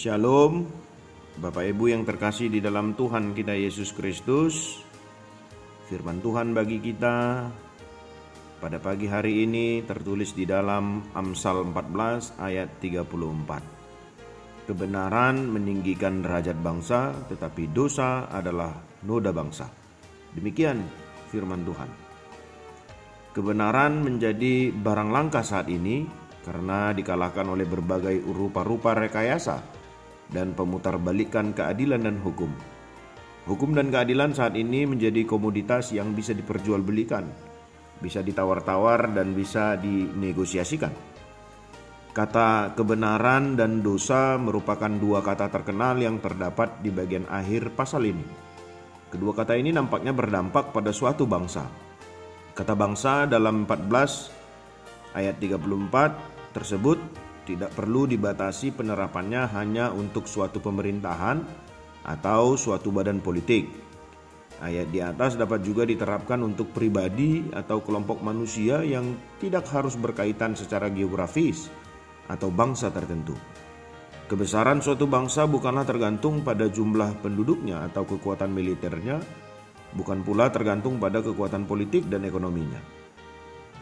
Shalom, Bapak Ibu yang terkasih di dalam Tuhan kita Yesus Kristus. Firman Tuhan bagi kita pada pagi hari ini tertulis di dalam Amsal 14 ayat 34. Kebenaran meninggikan derajat bangsa, tetapi dosa adalah noda bangsa. Demikian firman Tuhan. Kebenaran menjadi barang langka saat ini karena dikalahkan oleh berbagai rupa-rupa rekayasa dan pemutarbalikkan keadilan dan hukum. Hukum dan keadilan saat ini menjadi komoditas yang bisa diperjualbelikan, bisa ditawar-tawar dan bisa dinegosiasikan. Kata kebenaran dan dosa merupakan dua kata terkenal yang terdapat di bagian akhir pasal ini. Kedua kata ini nampaknya berdampak pada suatu bangsa. Kata bangsa dalam 14 ayat 34 tersebut tidak perlu dibatasi penerapannya hanya untuk suatu pemerintahan atau suatu badan politik. Ayat di atas dapat juga diterapkan untuk pribadi atau kelompok manusia yang tidak harus berkaitan secara geografis atau bangsa tertentu. Kebesaran suatu bangsa bukanlah tergantung pada jumlah penduduknya atau kekuatan militernya, bukan pula tergantung pada kekuatan politik dan ekonominya.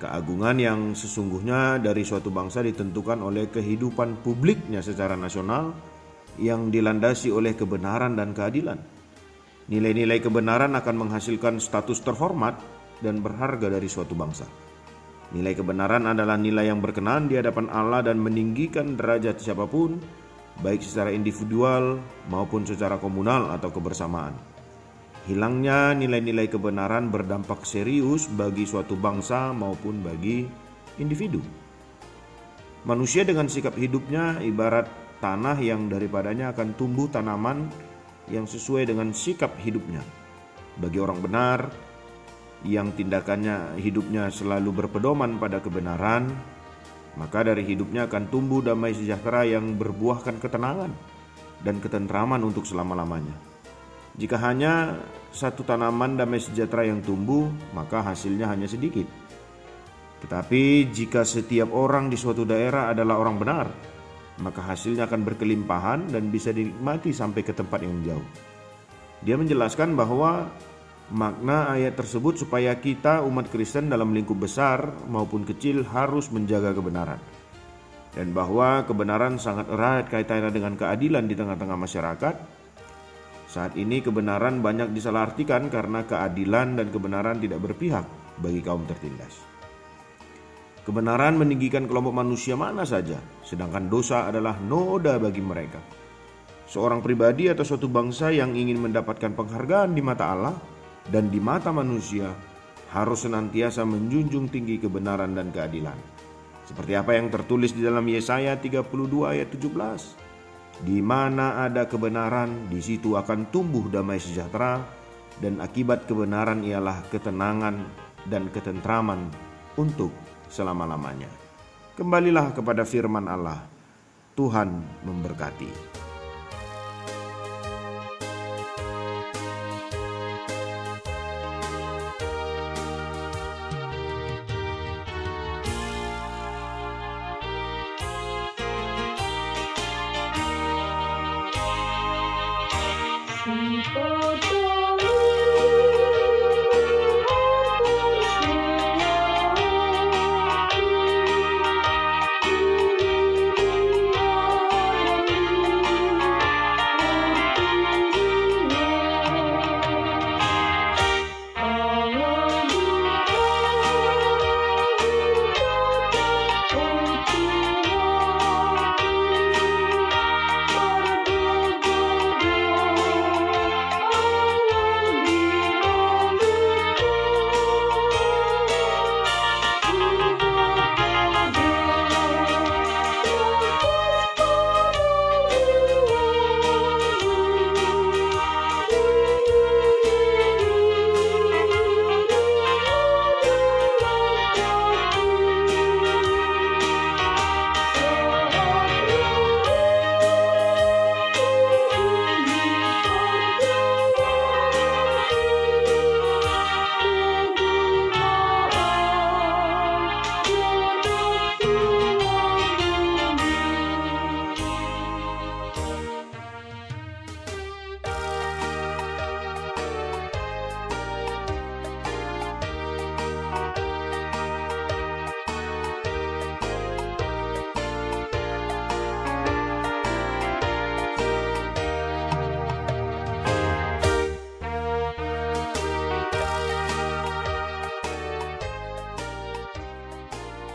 Keagungan yang sesungguhnya dari suatu bangsa ditentukan oleh kehidupan publiknya secara nasional yang dilandasi oleh kebenaran dan keadilan. Nilai-nilai kebenaran akan menghasilkan status terhormat dan berharga dari suatu bangsa. Nilai kebenaran adalah nilai yang berkenan di hadapan Allah dan meninggikan derajat siapa pun, baik secara individual maupun secara komunal atau kebersamaan. Hilangnya nilai-nilai kebenaran berdampak serius bagi suatu bangsa maupun bagi individu. Manusia dengan sikap hidupnya ibarat tanah yang daripadanya akan tumbuh tanaman yang sesuai dengan sikap hidupnya. Bagi orang benar yang tindakannya hidupnya selalu berpedoman pada kebenaran, maka dari hidupnya akan tumbuh damai sejahtera yang berbuahkan ketenangan dan ketentraman untuk selama-lamanya. Jika hanya satu tanaman damai sejahtera yang tumbuh, maka hasilnya hanya sedikit. Tetapi jika setiap orang di suatu daerah adalah orang benar, maka hasilnya akan berkelimpahan dan bisa dinikmati sampai ke tempat yang jauh. Dia menjelaskan bahwa makna ayat tersebut supaya kita umat Kristen dalam lingkup besar maupun kecil harus menjaga kebenaran. Dan bahwa kebenaran sangat erat kaitannya dengan keadilan di tengah-tengah masyarakat saat ini kebenaran banyak disalahartikan karena keadilan dan kebenaran tidak berpihak bagi kaum tertindas. Kebenaran meninggikan kelompok manusia mana saja, sedangkan dosa adalah noda bagi mereka. Seorang pribadi atau suatu bangsa yang ingin mendapatkan penghargaan di mata Allah dan di mata manusia harus senantiasa menjunjung tinggi kebenaran dan keadilan. Seperti apa yang tertulis di dalam Yesaya 32 ayat 17. Di mana ada kebenaran, di situ akan tumbuh damai sejahtera, dan akibat kebenaran ialah ketenangan dan ketentraman untuk selama-lamanya. Kembalilah kepada firman Allah. Tuhan memberkati. ছোট